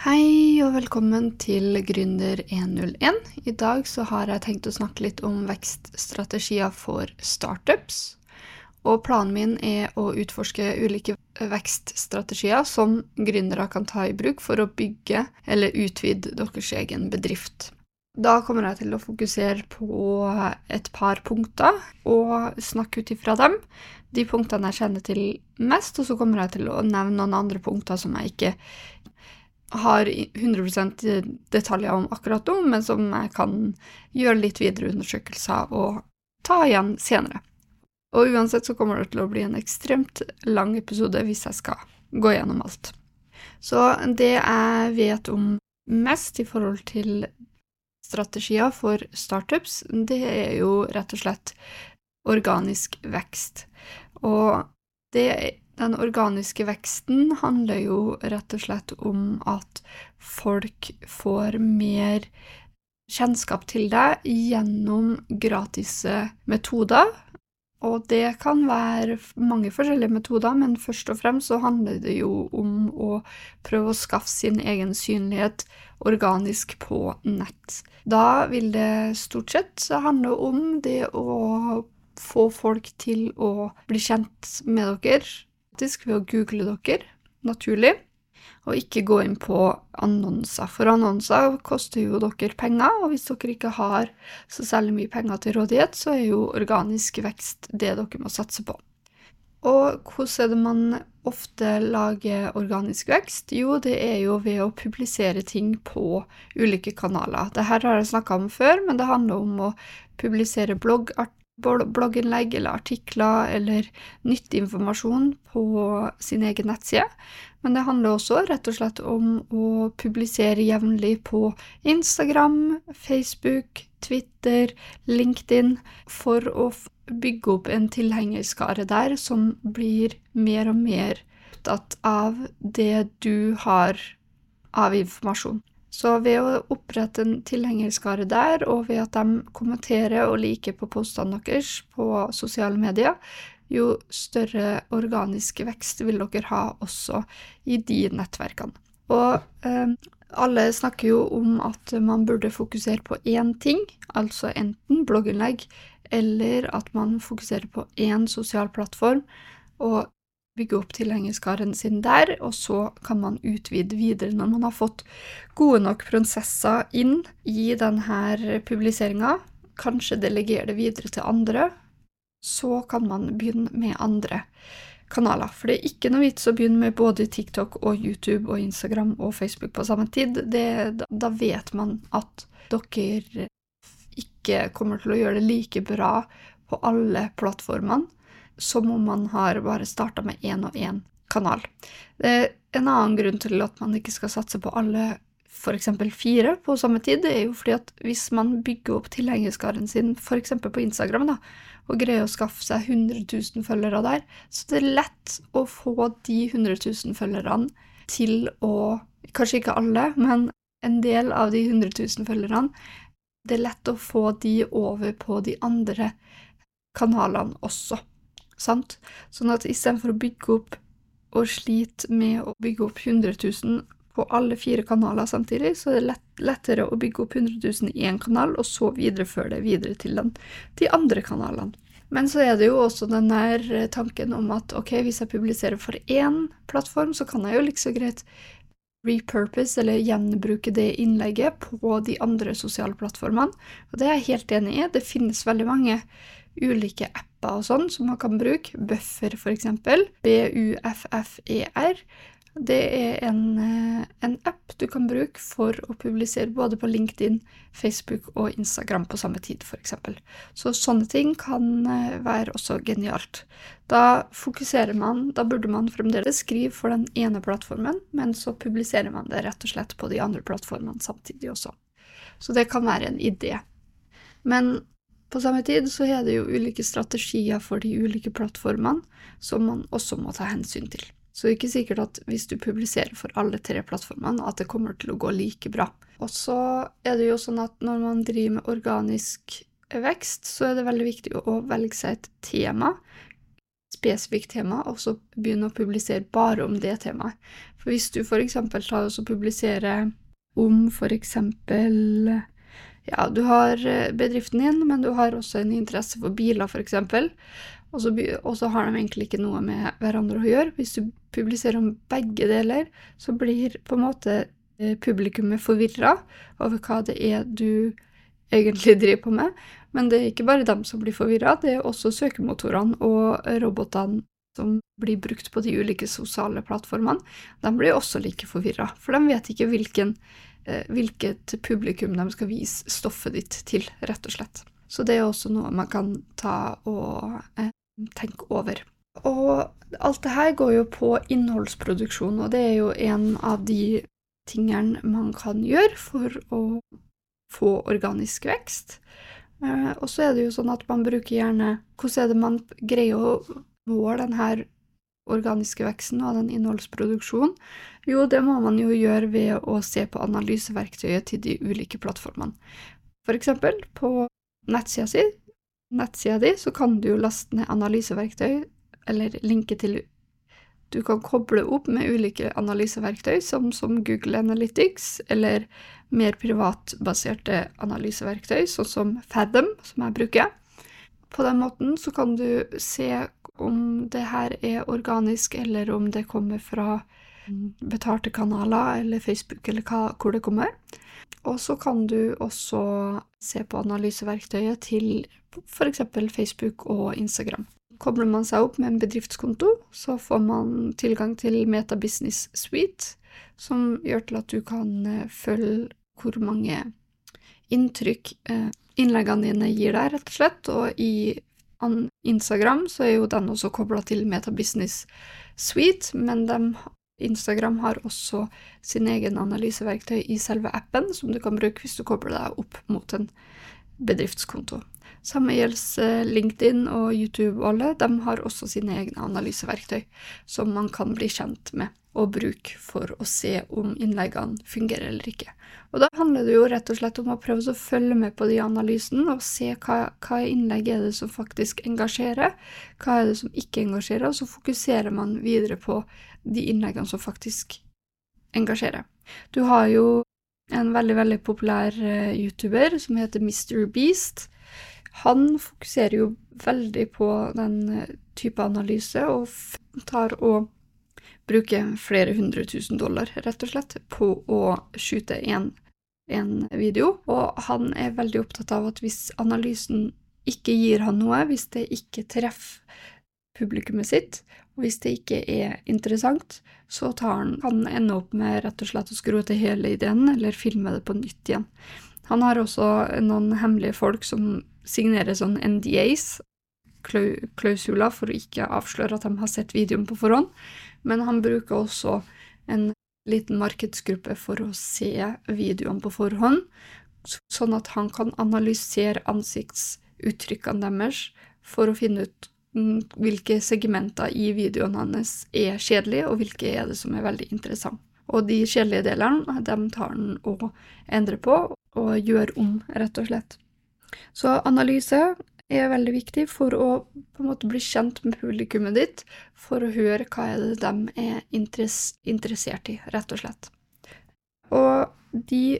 Hei og velkommen til Gründer101. I dag så har jeg tenkt å snakke litt om vekststrategier for startups. Og planen min er å utforske ulike vekststrategier som gründere kan ta i bruk for å bygge eller utvide deres egen bedrift. Da kommer jeg til å fokusere på et par punkter og snakke ut ifra dem. De punktene jeg kjenner til mest, og så kommer jeg til å nevne noen andre punkter som jeg ikke har 100% detaljer om akkurat nå, men som jeg kan gjøre litt videre undersøkelser og ta igjen senere. Og uansett så kommer det til å bli en ekstremt lang episode hvis jeg skal gå gjennom alt. Så det jeg vet om mest i forhold til strategier for startups, det er jo rett og slett organisk vekst. Og det den organiske veksten handler jo rett og slett om at folk får mer kjennskap til deg gjennom gratis metoder. Og det kan være mange forskjellige metoder, men først og fremst så handler det jo om å prøve å skaffe sin egen synlighet organisk på nett. Da vil det stort sett handle om det å få folk til å bli kjent med dere faktisk ved å google dere, naturlig, og ikke gå inn på annonser. For annonser koster jo dere penger, og hvis dere ikke har så særlig mye penger til rådighet, så er jo organisk vekst det dere må satse på. Og hvordan er det man ofte lager organisk vekst? Jo, det er jo ved å publisere ting på ulike kanaler. Dette har jeg snakka om før, men det handler om å publisere bloggartikler blogginnlegg eller artikler eller nyttig informasjon på sin egen nettside. Men det handler også rett og slett om å publisere jevnlig på Instagram, Facebook, Twitter, LinkedIn for å bygge opp en tilhengerskare der som blir mer og mer opptatt av det du har av informasjon. Så ved å opprette en tilhengerskare der, og ved at de kommenterer og liker på postene deres på sosiale medier, jo større organisk vekst vil dere ha også i de nettverkene. Og eh, alle snakker jo om at man burde fokusere på én ting, altså enten blogginnlegg, eller at man fokuserer på én sosial plattform. Og bygge opp tilhengerskaren sin der, og så kan man utvide videre når man har fått gode nok prosesser inn i denne publiseringa. Kanskje delegere det videre til andre. Så kan man begynne med andre kanaler. For det er ikke noe vits å begynne med både TikTok og YouTube og Instagram og Facebook på samme tid. Det, da vet man at dere ikke kommer til å gjøre det like bra på alle plattformene som om man har bare starta med én og én kanal. en annen grunn til at man ikke skal satse på alle f.eks. fire på samme tid, det er jo fordi at hvis man bygger opp tilhengerskaren sin f.eks. på Instagram, da, og greier å skaffe seg 100 000 følgere der, så det er lett å få de 100 000 følgerne til å Kanskje ikke alle, men en del av de 100 000 følgerne. Det er lett å få de over på de andre kanalene også sant? Sånn at istedenfor å bygge opp og slite med å bygge opp 100 000 på alle fire kanaler samtidig, så er det lett, lettere å bygge opp 100 000 i én kanal, og så videreføre det videre til den, de andre kanalene. Men så er det jo også den der tanken om at ok, hvis jeg publiserer for én plattform, så kan jeg jo liksom greit repurpose, eller gjenbruke det innlegget på de andre sosiale plattformene. Og det er jeg helt enig i. Det finnes veldig mange ulike apper og sånn som man kan bruke. Buffer, eksempel. B-u-f-f-e-r. Det er en, eh, en, app du kan bruke for å publisere både på LinkedIn, Facebook og Instagram på samme tid, f.eks. Så sånne ting kan eh, være også genialt. Da fokuserer man, da burde man fremdeles skrive for den ene plattformen, men så publiserer man det rett og slett på de andre plattformene samtidig også. Så det kan være en idé. Men på samme tid så er det jo ulike strategier for de ulike plattformene som man også må ta hensyn til. Så det er ikke sikkert at hvis du publiserer for alle tre plattformene, at det kommer til å gå like bra. Og så er det jo sånn at når man driver med organisk vekst, så er det veldig viktig å velge seg et tema, spesifikt tema, og så begynne å publisere bare om det temaet. For hvis du f.eks. tar og publiserer om f.eks. Ja, du har eh, bedriften din, men du har også en interesse for biler, f.eks. Og så, og så har de egentlig ikke noe med hverandre å gjøre. Hvis du publiserer om begge deler, så blir på en måte eh, publikummet forvirra over hva det er du egentlig driver på med. Men det er ikke bare dem som blir forvirra, det er også søkemotorene og robotene som blir brukt på de ulike sosiale plattformene. De blir også like forvirra, for de vet ikke hvilken, hvilket publikum de skal vise stoffet ditt til, rett og slett. Så det er også noe man kan ta og eh, tenke over. Og alt det her går jo på innholdsproduksjon, og det er jo en av de tingene man kan gjøre for å få organisk vekst. Eh, og så er det jo sånn at man bruker gjerne Hvordan er det man greier å måle denne organiske veksten og den innholdsproduksjonen? Jo, det må man jo gjøre ved å se på analyseverktøyet til de ulike plattformene. For eksempel på nettsida si, nettsida di, så kan du laste ned analyseverktøy, eller linke til du kan koble opp med ulike analyseverktøy, som, som Google Analytics, eller mer privatbaserte analyseverktøy, sånn som Fathom, som jeg bruker. På den måten så kan du se om det her er organisk, eller om det kommer fra betalte kanaler, eller Facebook, eller hva, hvor det kommer. Og så kan du også se på analyseverktøyet til f.eks. Facebook og Instagram. Kobler man seg opp med en bedriftskonto, så får man tilgang til Meta Business Suite, som gjør til at du kan eh, følge hvor mange inntrykk eh, innleggene dine gir deg, rett og slett. Og i Instagram så er jo den også kobla til Meta Business Suite, men de, Instagram har også sin egen analyseverktøy i selve appen, som du kan bruke hvis du kobler deg opp mot en bedriftskonto. Samme gjelder eh, LinkedIn og YouTube og alle. De har også sine egne analyseverktøy som man kan bli kjent med og bruke for å se om innleggene fungerer eller ikke. Og da handler det jo rett og slett om å prøve å følge med på de analysene og se hva, hva innlegg er det som faktisk engasjerer, hva er det som ikke engasjerer, og så fokuserer man videre på de innleggene som faktisk engasjerer. Du har jo en veldig, veldig populær uh, YouTuber som heter Mr. Beast, han fokuserer jo veldig på den eh, type analyse, og tar og bruker flere hundre tusen dollar, rett og slett, på å skyte en, en video. Og han er veldig opptatt av at hvis analysen ikke gir han noe, hvis det ikke treffer publikummet sitt, og hvis det ikke er interessant, så han, kan han ende opp med rett og slett å skrote hele ideen, eller filme det på nytt igjen. Han har også noen hemmelige folk som signerer sånn NDAs, klausuler, for å ikke avsløre at de har sett videoen på forhånd, men han bruker også en liten markedsgruppe for å se videoene på forhånd, sånn at han kan analysere ansiktsuttrykkene deres for å finne ut mm, hvilke segmenter i videoen hans er kjedelige, og hvilke er det som er veldig interessant. Og de kjedelige delene, dem tar han og endrer på, og gjør om, rett og slett. Så analyse er veldig viktig for å bli kjent med publikummet ditt, for å høre hva er det de er interessert i, rett og slett. Og de,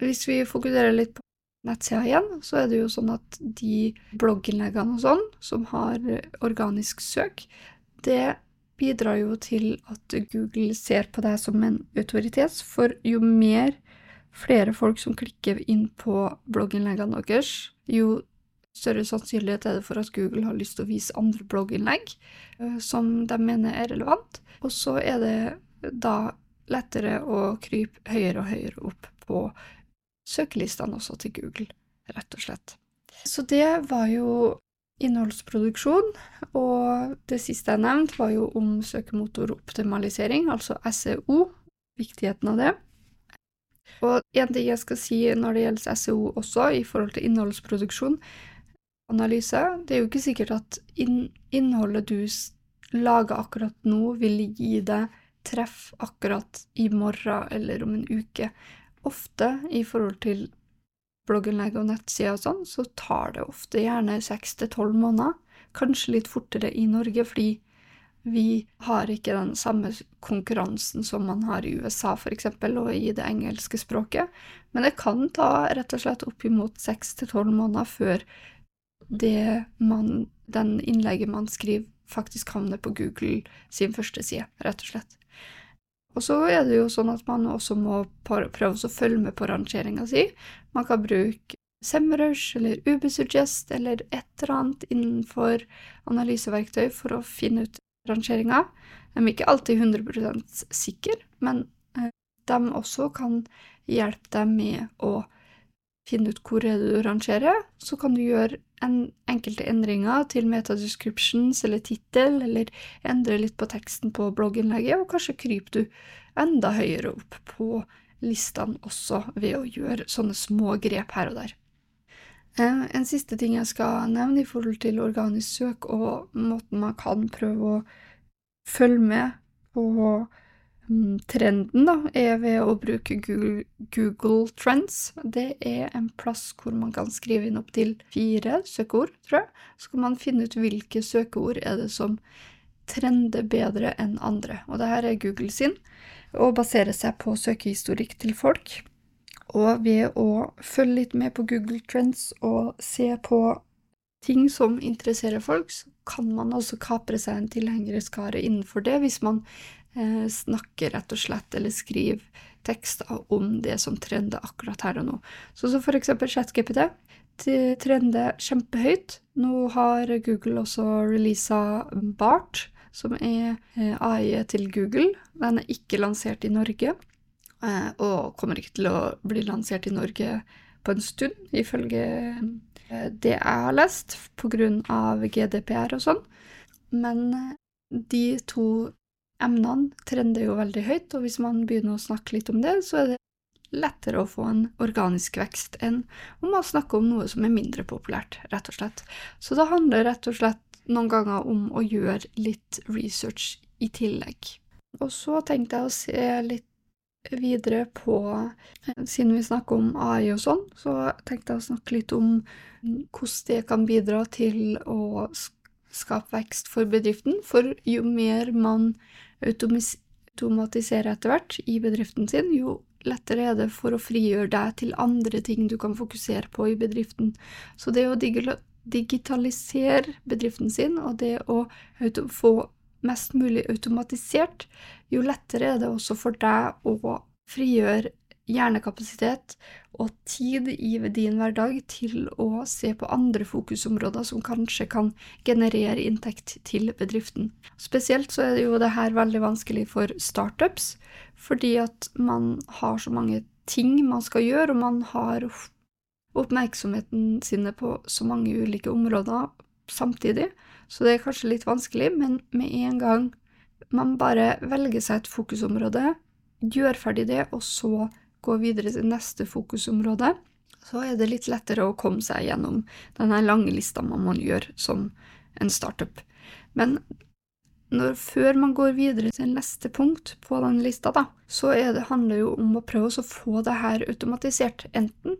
hvis vi fokuserer litt på nettsida igjen, så er det jo sånn at de blogginnleggene og sånn, som har organisk søk, det bidrar jo til at Google ser på deg som en autoritet, for jo mer flere folk som klikker inn på blogginnleggene deres, jo større sannsynlighet er det for at Google har lyst til å vise andre blogginnlegg uh, som de mener er relevant. Og så er det da lettere å krype høyere og høyere opp på søkelistene også til Google, rett og slett. Så det var jo innholdsproduksjon, og det siste jeg nevnte, var jo om søkemotoroptimalisering, altså SEO, viktigheten av det. Og en ting jeg skal si når det gjelder SEO også, i forhold til innholdsproduksjon, analyse, det er jo ikke sikkert at innholdet du lager akkurat nå, vil gi deg treff akkurat i morgen eller om en uke. Ofte i forhold til blogginnlegg og nettsider og sånn, så tar det ofte gjerne seks til tolv måneder. Kanskje litt fortere i Norge, fordi vi har ikke den samme konkurransen som man har i USA, eksempel, og i det engelske språket. Men det kan ta rett og slett oppimot seks til tolv måneder før det man, den innlegget man skriver, faktisk havner på Google sin første side, rett og slett. Og så er det jo sånn at man også må prøve å følge med på rangeringa si. Man kan bruke Semrush eller Ubersuggest eller et eller annet innenfor analyseverktøy for å finne ut rangeringa. De er ikke alltid 100 sikre, men eh, de også kan hjelpe deg med å finne ut hvor er du rangerer. Så kan du gjøre en, enkelte endringer til metadescriptions eller tittel, eller endre litt på teksten på blogginnlegget, og kanskje kryper du enda høyere opp på listene også ved å gjøre sånne små grep her og der. Eh, en siste ting jeg skal nevne i forhold til organisk søk og måten man kan prøve å følge med på mm, trenden, da, er ved å bruke Google, Google, Trends. Det er en plass hvor man kan skrive inn opptil fire søkeord, tror jeg. Så kan man finne ut hvilke søkeord er det som trender bedre enn andre. Og det her er Google sin, og baserer seg på søkehistorikk til folk. Og ved å følge litt med på Google Trends og se på ting som interesserer folk, så kan man også kapre seg en tilhengerskare innenfor det, hvis man eh, snakker rett og slett eller skriver tekster om det som trender akkurat her og nå. Så, så for eksempel ChatGPT trender kjempehøyt. Nå har Google også releasa BART, som er eh, AI til Google. Den er ikke lansert i Norge. Eh, og kommer ikke til å bli lansert i Norge på en stund, ifølge eh, det jeg har lest, pga. GDPR og sånn. Men eh, de to emnene trender jo veldig høyt, og hvis man begynner å snakke litt om det, så er det lettere å få en organisk vekst enn om man snakker om noe som er mindre populært, rett og slett. Så det handler rett og slett noen ganger om å gjøre litt research i tillegg. Og så tenkte jeg å se litt videre på Siden vi snakker om AI og sånn, så tenkte jeg å snakke litt om hvordan det kan bidra til å skape vekst for bedriften. For jo mer man automatiserer etter hvert i bedriften sin, jo lettere er det for å frigjøre deg til andre ting du kan fokusere på i bedriften. Så det å digitalisere bedriften sin, og det å få mest mulig automatisert, jo lettere er det også for deg å frigjøre hjernekapasitet og tid i din hverdag til å se på andre fokusområder som kanskje kan generere inntekt til bedriften. Spesielt så er jo det veldig vanskelig for startups, fordi at man har så mange ting man skal gjøre, og man har oppmerksomheten sine på så mange ulike områder samtidig, så det er kanskje litt vanskelig, men med en gang man bare velger seg et fokusområde, gjør ferdig det, og så går videre til neste fokusområde, så er det litt lettere å komme seg gjennom denne lange lista man må gjøre som en startup. Men når, før man går videre til neste punkt på den lista, da, så det, handler det jo om å prøve å få det her automatisert, enten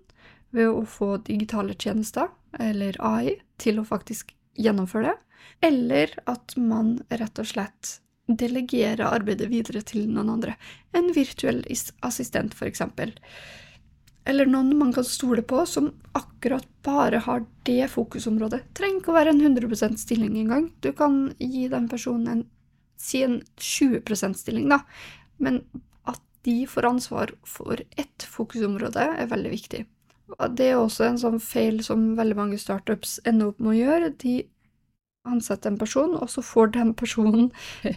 ved å få digitale tjenester, eller AI, til å faktisk gjennomføre det, eller at man rett og slett delegerer arbeidet videre til noen andre. En virtuell assistent, eksempel. Eller noen man kan stole på, som akkurat bare har det fokusområdet. Trenger ikke å være en 100% stilling engang. Du kan gi den personen en, si en 20 stilling, da. Men at de får ansvar for ett fokusområde, er veldig viktig. Det er også en sånn feil som veldig mange startups ender opp med å gjøre. De ansetter en person, og så får den personen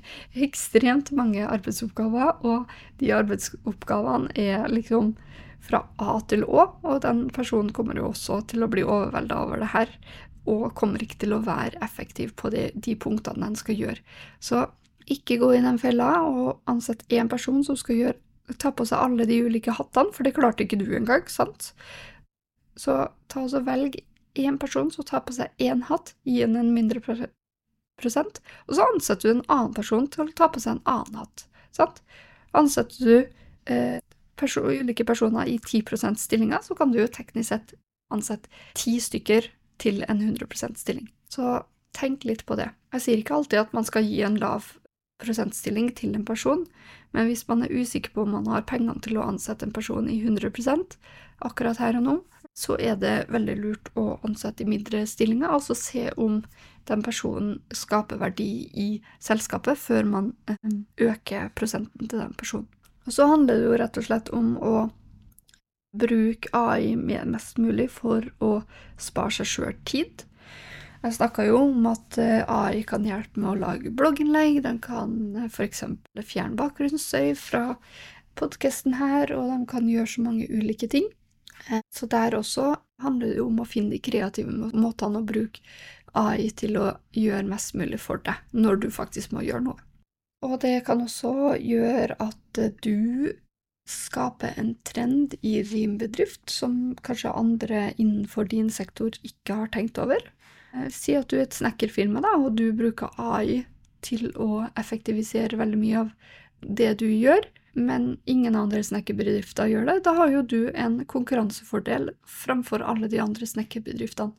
ekstremt mange arbeidsoppgaver, og de arbeidsoppgavene er liksom fra A til Å, og den personen kommer jo også til å bli overvelda over det her, og kommer ikke til å være effektiv på de, de punktene den skal gjøre. Så ikke gå i den fella og ansett én person som skal gjøre, ta på seg alle de ulike hattene, for det klarte ikke du engang, sant? Så ta og Velg én person som tar på seg én hatt, gi henne en mindre prosent, og så ansetter du en annen person til å ta på seg en annen hatt. Sant? Ansetter du eh, perso ulike personer i 10% stillinger, så kan du jo teknisk sett ansette ti stykker til en 100% stilling. Så tenk litt på det. Jeg sier ikke alltid at man skal gi en lav prosentstilling til en person, men hvis man er usikker på om man har pengene til å ansette en person i 100% akkurat her og nå, så er det veldig lurt å ansette i mindre stillinger, altså se om den personen skaper verdi i selskapet før man eh, øker prosenten til den personen. Og så handler det jo rett og slett om å bruke AI mest mulig for å spare seg sjøl tid. Jeg snakka jo om at eh, AI kan hjelpe med å lage blogginnlegg, den kan eh, f.eks. fjerne bakgrunnsstøy fra podkasten her, og de kan gjøre så mange ulike ting. Eh, så der også handler det om å finne de kreative måtene å bruke AI til å gjøre mest mulig for deg, når du faktisk må gjøre noe. Og det kan også gjøre at du skaper en trend i din bedrift som kanskje andre innenfor din sektor ikke har tenkt over. Eh, si at du er et snekkerfirma, da, og du bruker AI til å effektivisere veldig mye av det du gjør, men ingen andre snekkerbedrifter gjør det. Da har jo du en konkurransefordel framfor alle de andre snekkerbedriftene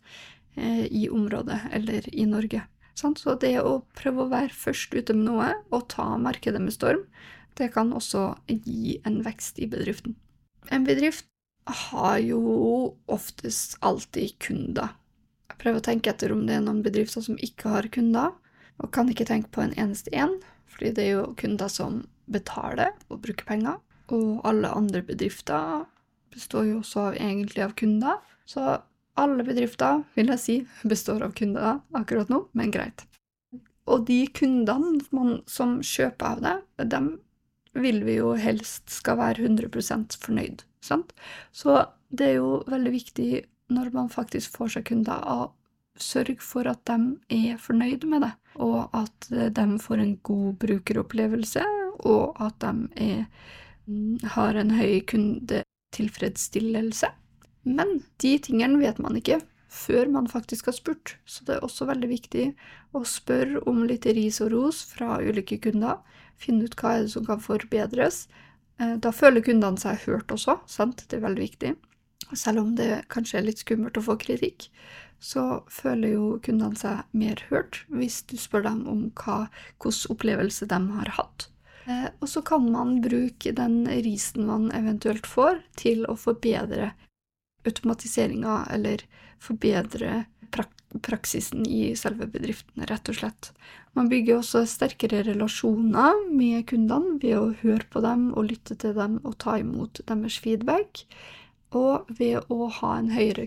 eh, i området eller i Norge. Så det å prøve å være først ute med noe og ta markedet med storm, det kan også gi en vekst i bedriften. En bedrift har jo oftest alltid kunder. Jeg prøver å tenke etter om det er noen bedrifter som ikke har kunder, og kan ikke tenke på en eneste en, fordi det er jo kunder som betaler og bruker penger. Og alle andre bedrifter består jo også egentlig av kunder. Så alle bedrifter, vil jeg si, består av kunder akkurat nå, men greit. Og de kundene man, som kjøper av det, dem vil vi jo helst skal være 100 fornøyd. Sant? Så det er jo veldig viktig når man faktisk får seg kunder, å sørge for at de er fornøyd med det, og at de får en god brukeropplevelse, og at de er, mm, har en høy kundetilfredsstillelse. Men de tingene vet man ikke før man faktisk har spurt, så det er også veldig viktig å spørre om litt ris og ros fra ulike kunder. Finne ut hva er det som kan forbedres. Eh, da føler kundene seg hørt også, sant? det er veldig viktig. Selv om det kanskje er litt skummelt å få kritikk, så føler jo kundene seg mer hørt hvis du spør dem om hvilken opplevelse de har hatt. Eh, og så kan man bruke den risen man eventuelt får, til å forbedre automatiseringa eller forbedre prak praksisen i selve bedriften, rett og slett. Man bygger også sterkere relasjoner med kundene ved å høre på dem og lytte til dem og ta imot deres feedback. Og ved å ha en høyere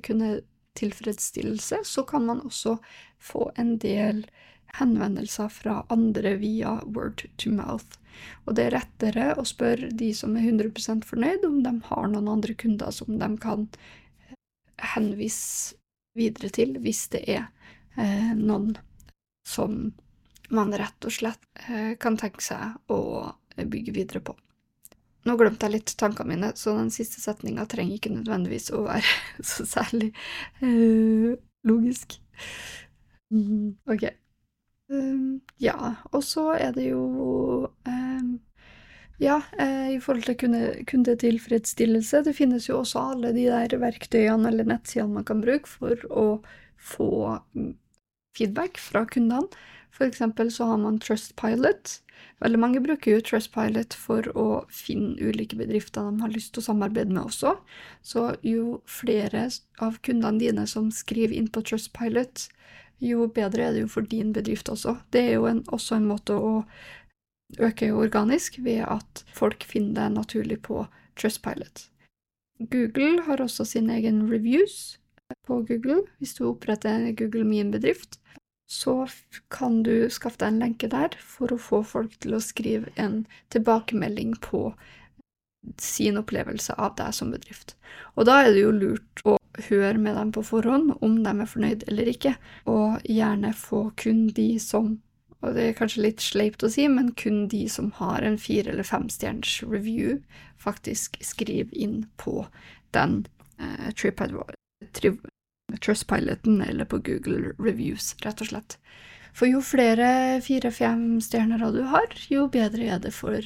kundetilfredsstillelse, så kan man også få en del henvendelser fra andre via word to mouth. Og det er rettere å spørre de som er 100% fornøyd, om de har noen andre kunder som de kan henvise videre til hvis det er eh, noen som man rett og slett eh, kan tenke seg å bygge videre på. Nå glemte jeg litt tankene mine, så den siste setninga trenger ikke nødvendigvis å være så særlig eh, logisk. Mm, ok. Um, ja, og så er det jo um, ja, eh, i forhold til kunde, kundetilfredsstillelse. Det finnes jo også alle de der verktøyene eller nettsidene man kan bruke for å få mm, feedback fra kundene. For eksempel så har man Trustpilot. Veldig mange bruker jo Trustpilot for å finne ulike bedrifter de har lyst til å samarbeide med også. Så jo flere av kundene dine som skriver inn på Trustpilot, jo bedre er det jo for din bedrift også. Det er jo en, også en måte å øke organisk ved at folk finner det naturlig på Trustpilot. Google har også sin egen reviews på Google. Hvis du oppretter Google Min bedrift, så kan du skaffe deg en lenke der for å få folk til å skrive en tilbakemelding på sin opplevelse av deg som bedrift. Og da er det jo lurt å høre med dem på forhånd om de er fornøyd eller ikke, og gjerne få kun de som og det er kanskje litt sleipt å si, men kun de som har en fire- eller femstjerners review, faktisk skriver inn på den eh, Trustpiloten eller på Google Reviews, rett og slett. For jo flere fire-fem stjerner du har, jo bedre er det for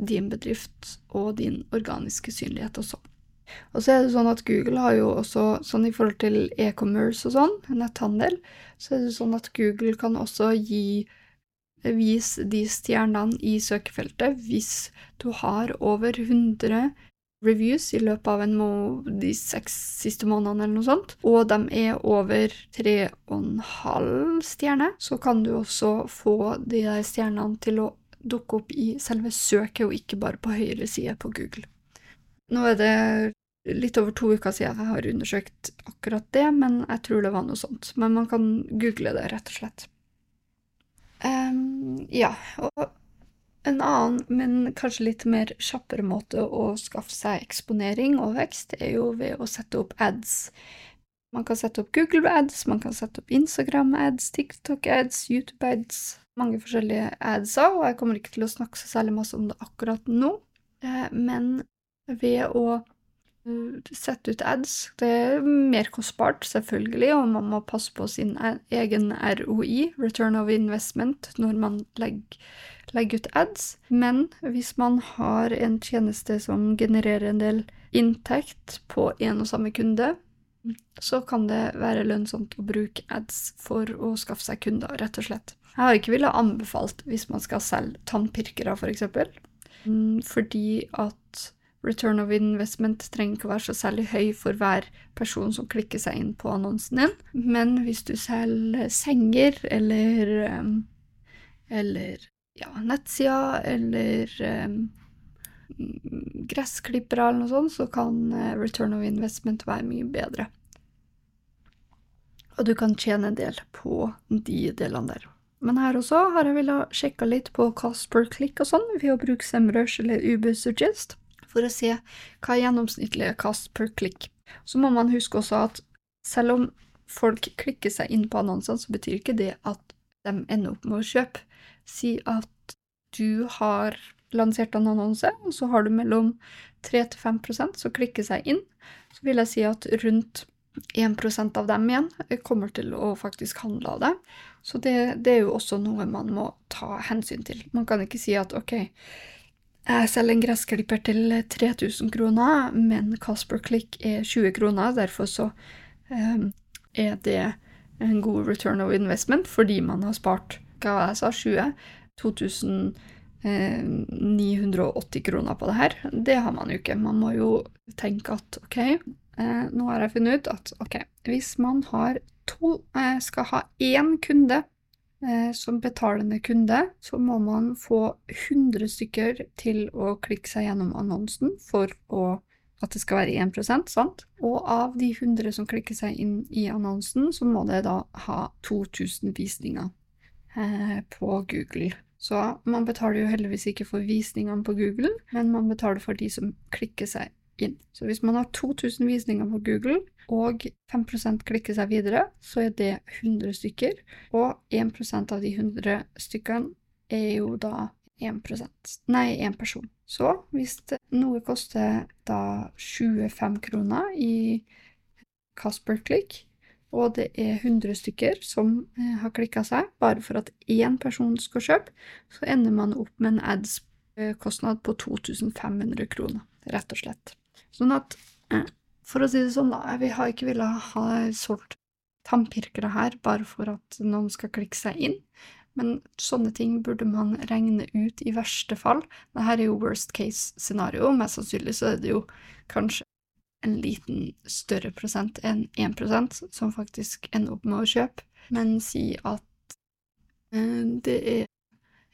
din bedrift og din organiske synlighet også. Og så er det sånn at Google har jo også, sånn i forhold til e-commerce og sånn, netthandel, så er det sånn at Google kan også gi vise de stjernene i søkefeltet hvis du har over 100 reviews i løpet av må de seks siste månedene, eller noe sånt, og de er over tre og en halv stjerne, så kan du også få de der stjernene til å dukke opp i selve søket, og ikke bare på høyre side på Google. Nå er det litt over to uker siden jeg har undersøkt akkurat det, men jeg tror det var noe sånt. Men man kan google det, rett og slett. Um, ja, og en annen, men kanskje litt mer kjappere måte å skaffe seg eksponering og vekst, er jo ved å sette opp ads. Man kan sette opp Google ads, man kan sette opp Instagram ads, TikTok ads, YouTube ads, mange forskjellige adser, og jeg kommer ikke til å snakke så særlig masse om det akkurat nå, eh, men ved å sette ut ads. Det er mer kostbart, selvfølgelig, og man må passe på sin e-, egen ROI, return of investment, når man legger, legger ut ads. Men hvis man har en tjeneste som genererer en del inntekt på en og samme kunde, så kan det være lønnsomt å bruke ads for å skaffe seg kunder, rett og slett. Jeg har ikke villet anbefalt hvis man skal selge tannpirkere, f.eks., for mm, fordi at return of investment trenger ikke å være så særlig høy for hver person som klikker seg inn på annonsen din, men hvis du selger senger eller eller ja, nettsider eller um, gressklippere eller noe sånt, så kan uh, return of investment være mye bedre. Og du kan tjene en del på de delene der. Men her også har jeg villet sjekke litt på cost per click og sånn ved å bruke Semrush eller Ubersuggest for å se hva er gjennomsnittlige kast per klikk. Så må man huske også at selv om folk klikker seg inn på annonsene, så betyr ikke det at de ender opp med å kjøpe. Si at du har lansert en annonse, og så har du mellom 3-5% som klikker seg inn. Så vil jeg si at rundt 1% av dem igjen kommer til å faktisk handle av det. Så det, det er jo også noe man må ta hensyn til. Man kan ikke si at ok, jeg selger en gressklipper til 3000 kroner, men Casper Click er 20 kroner. Derfor så um, er det en god return of investment, fordi man har spart hva jeg sa, 20 2980 kroner på det her. Det har man jo ikke. Man må jo tenke at ok, eh, nå har jeg funnet ut at ok, hvis man har to, eh, skal ha én kunde som betalende kunde, så må man få 100 stykker til å klikke seg gjennom annonsen for å, at det skal være 1% sant? Og av de 100 som klikker seg inn i annonsen, så må det da ha 2000 visninger eh, på Google. Så man betaler jo heldigvis ikke for visningene på Google, men man betaler for de som klikker seg inn. Så hvis man har 2000 visninger på Google, og 5% klikker seg videre, så er det 100 stykker. Og 1% av de 100 stykkene er jo da 1% Nei, én person. Så hvis noe koster da 25 kroner i Casper Click, og det er 100 stykker som eh, har klikka seg, bare for at én person skal kjøpe, så ender man opp med en ads-kostnad på 2500 kroner, rett og slett. Sånn at, eh, for å si det sånn, da, vi har ikke villet ha solgt tannpirkere her bare for at noen skal klikke seg inn, men sånne ting burde man regne ut i verste fall. Dette er jo worst case scenario, mest sannsynlig så er det jo kanskje en liten større prosent enn 1% som faktisk ender opp med å kjøpe, men si at eh, det er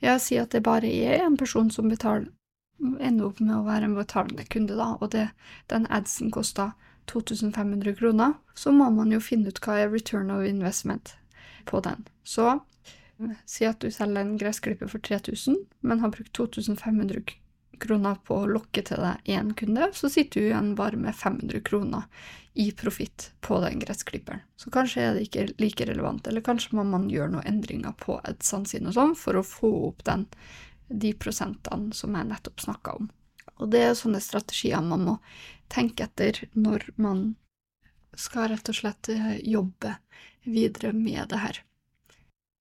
Ja, si at det bare er en person som betaler ender opp med å være en betalende kunde, da, og det, den adsen koster 2500 kroner, så må man jo finne ut hva er return of investment på den. Så si at du selger en gressklipper for 3000, men har brukt 2500 kroner på å lokke til deg én kunde, så sitter du igjen bare med 500 kroner i profitt på den gressklipperen. Så kanskje er det ikke like relevant, eller kanskje må man gjøre noen endringer på adsene sine og sånn for å få opp den de prosentene som jeg nettopp snakka om. Og det er sånne strategier man må tenke etter når man skal rett og slett eh, jobbe videre med det her.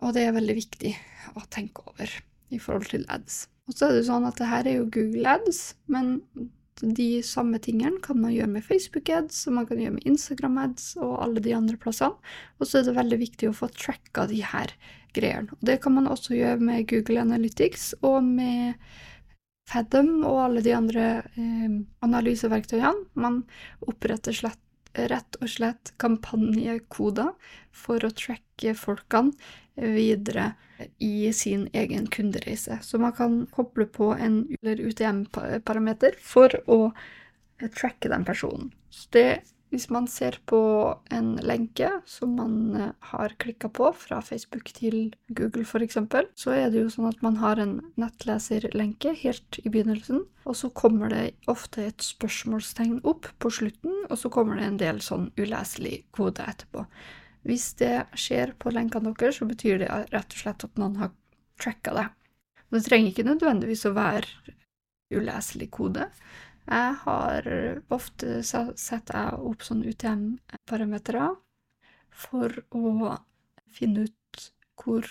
Og det er veldig viktig å tenke over i forhold til ads. Og så er det sånn at det her er jo Google ads, men de samme tingene kan man gjøre med Facebook ads, og man kan gjøre med Instagram ads og alle de andre plassene. Og så er det veldig viktig å få tracka de her greiene. Og det kan man også gjøre med Google Analytics og med Fathom og alle de andre eh, analyseverktøyene. Man oppretter slett, rett og slett kampanjekoder for å tracke folkene videre i sin egen kundereise. Så man kan koble på en UTM-parameter for å tracke den personen. Så det hvis man ser på en lenke som man eh, har klikka på fra Facebook til Google f.eks., så er det jo sånn at man har en nettleserlenke helt i begynnelsen, og så kommer det ofte et spørsmålstegn opp på slutten, og så kommer det en del sånn uleselig kode etterpå. Hvis det skjer på lenkene deres, så betyr det rett og slett at noen har tracka det. Det trenger ikke nødvendigvis å være uleselig kode. Jeg har ofte satt opp sånne UTM-parametere for å finne ut hvor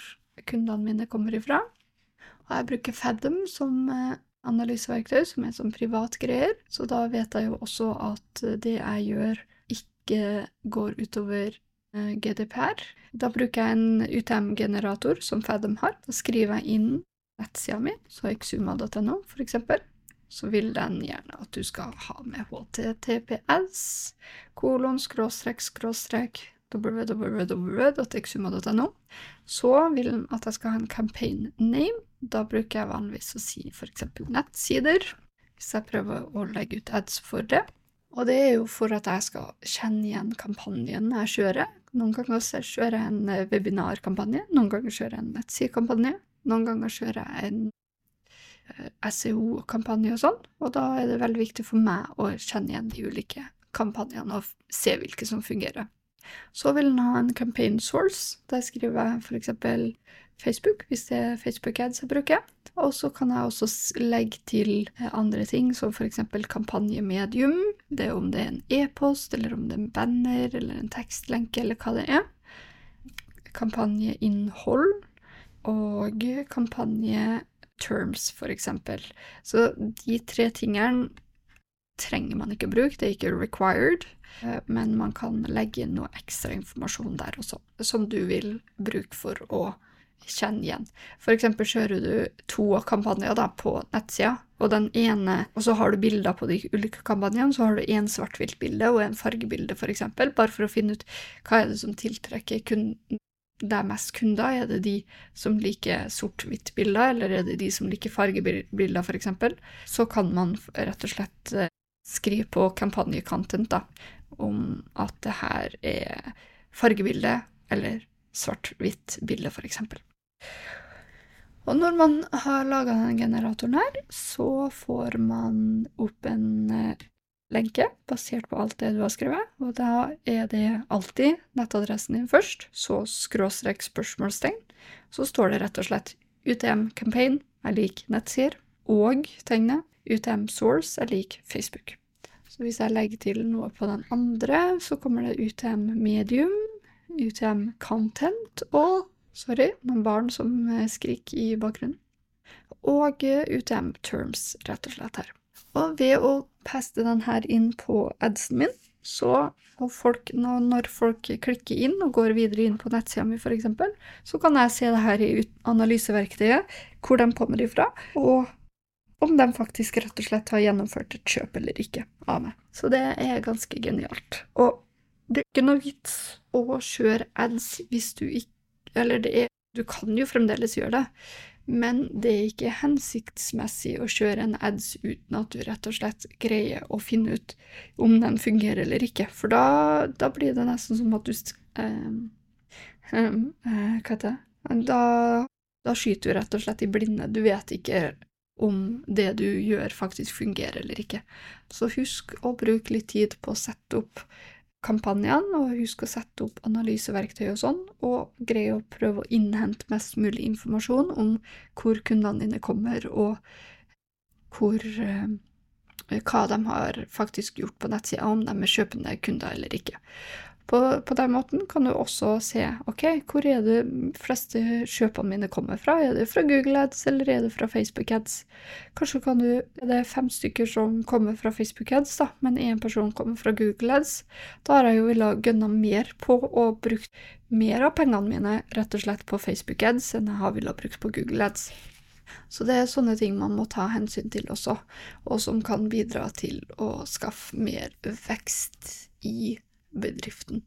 kundene mine kommer ifra. Og jeg bruker Fathom som eh, analyseverktøy, som er sånn privatgreier, så da vet jeg jo også at det jeg gjør, ikke går utover eh, GDPR. Da bruker jeg en UTM-generator som Fathom har. Da skriver jeg inn nettsida mi, så eksuma.no, for eksempel så vil den gjerne at du skal ha med https kolon skråstrek skråstrek www.exuma.no. Så vil den at jeg skal ha en campaign name. Da bruker jeg vanligvis å si f.eks. nettsider, hvis jeg prøver å legge ut ads for det. Og det er jo for at jeg skal kjenne igjen kampanjen jeg kjører. Noen ganger kjører jeg en webinarkampanje, noen ganger kjører jeg en nettsidekampanje, noen ganger kjører jeg en Eh, SEO-kampanje og sånn, og da er det veldig viktig for meg å kjenne igjen de ulike kampanjene og se hvilke som fungerer. Så vil den ha en campaign source. Der skriver jeg eksempel Facebook, hvis det er Facebook ads jeg bruker. Og så kan jeg også legge til eh, andre ting, som eksempel kampanjemedium. Det er om det er en e-post, eller om det er en banner, eller en tekstlenke, eller hva det er. Kampanjeinnhold og kampanje terms, eksempel. Så de tre tingene trenger man ikke bruke, det er ikke required, eh, men man kan legge inn noe ekstra informasjon der også, som du vil bruke for å kjenne igjen. Eksempel kjører du to kampanjer da, på nettsida, og den ene, og så har du bilder på de ulike kampanjene, så har du én svart-hvitt-bilde og en fargebilde, eksempel, bare for å finne ut hva er det som tiltrekker kunden det er mest kunder? Er det de som liker sort-hvitt-bilder, eller er det de som liker fargebilder, f.eks.? Så kan man rett og slett eh, skrive på kampanjekanten om at det her er fargebilde eller svart-hvitt-bilde, f.eks. Og når man har laga den generatoren her, så får man opp en eh, lenke basert på alt det du har skrevet, og da er det alltid nettadressen din først, så skråstrek spørsmålstegn. Så står det rett og slett UTM Campaign er lik nettsider, og tegnet UTM Source er lik Facebook. Så hvis jeg legger til noe på den andre, så kommer det UTM Medium, UTM Content og Sorry, noen barn som skriker i bakgrunnen. Og UTM Terms, rett og slett her. Og ved å paste den her inn på adsen min, så folk, når folk klikker inn og går videre inn på nettsida mi, f.eks., så kan jeg se det her i analyseverktøyet, hvor de kommer ifra, og om de faktisk rett og slett har gjennomført et kjøp eller ikke av meg. Så det er ganske genialt. Og det er ikke noe vits å kjøre ads hvis du ikke Eller det er Du kan jo fremdeles gjøre det, men det er ikke hensiktsmessig å kjøre en ads uten at du rett og slett greier å finne ut om den fungerer eller ikke, for da, da blir det nesten som at du eh, eh, Hva heter det da, da skyter du rett og slett i blinde. Du vet ikke om det du gjør, faktisk fungerer eller ikke. Så husk å bruke litt tid på å sette opp kampanjene, og husk å sette opp analyseverktøy og sånn, og greie å prøve å innhente mest mulig informasjon om hvor kundene dine kommer, og hvor eh, hva de har faktisk gjort på nettsida, om de er kjøpende kunder eller ikke. På, på, den måten kan du også se ok, hvor er det fleste kjøpene mine kommer fra. Er det fra Google Ads, eller er det fra Facebook Ads? Kanskje kan du, er det fem stykker som kommer fra Facebook Ads, da, men én person kommer fra Google Ads. Da har jeg jo villet gønna mer på å bruke mer av pengene mine rett og slett på Facebook Ads enn jeg har villet bruke på Google Ads. Så det er sånne ting man må ta hensyn til også, og som kan bidra til å skaffe mer vekst i bedriften.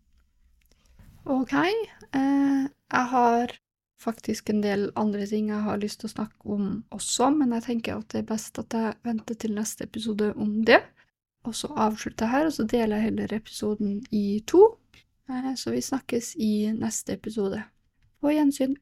Ok, eh, jeg har faktisk en del andre ting jeg har lyst til å snakke om også, men jeg tenker at det er best at jeg venter til neste episode om det. Og så avslutter jeg her, og så deler jeg heller episoden i to. Eh, så vi snakkes i neste episode. På gjensyn.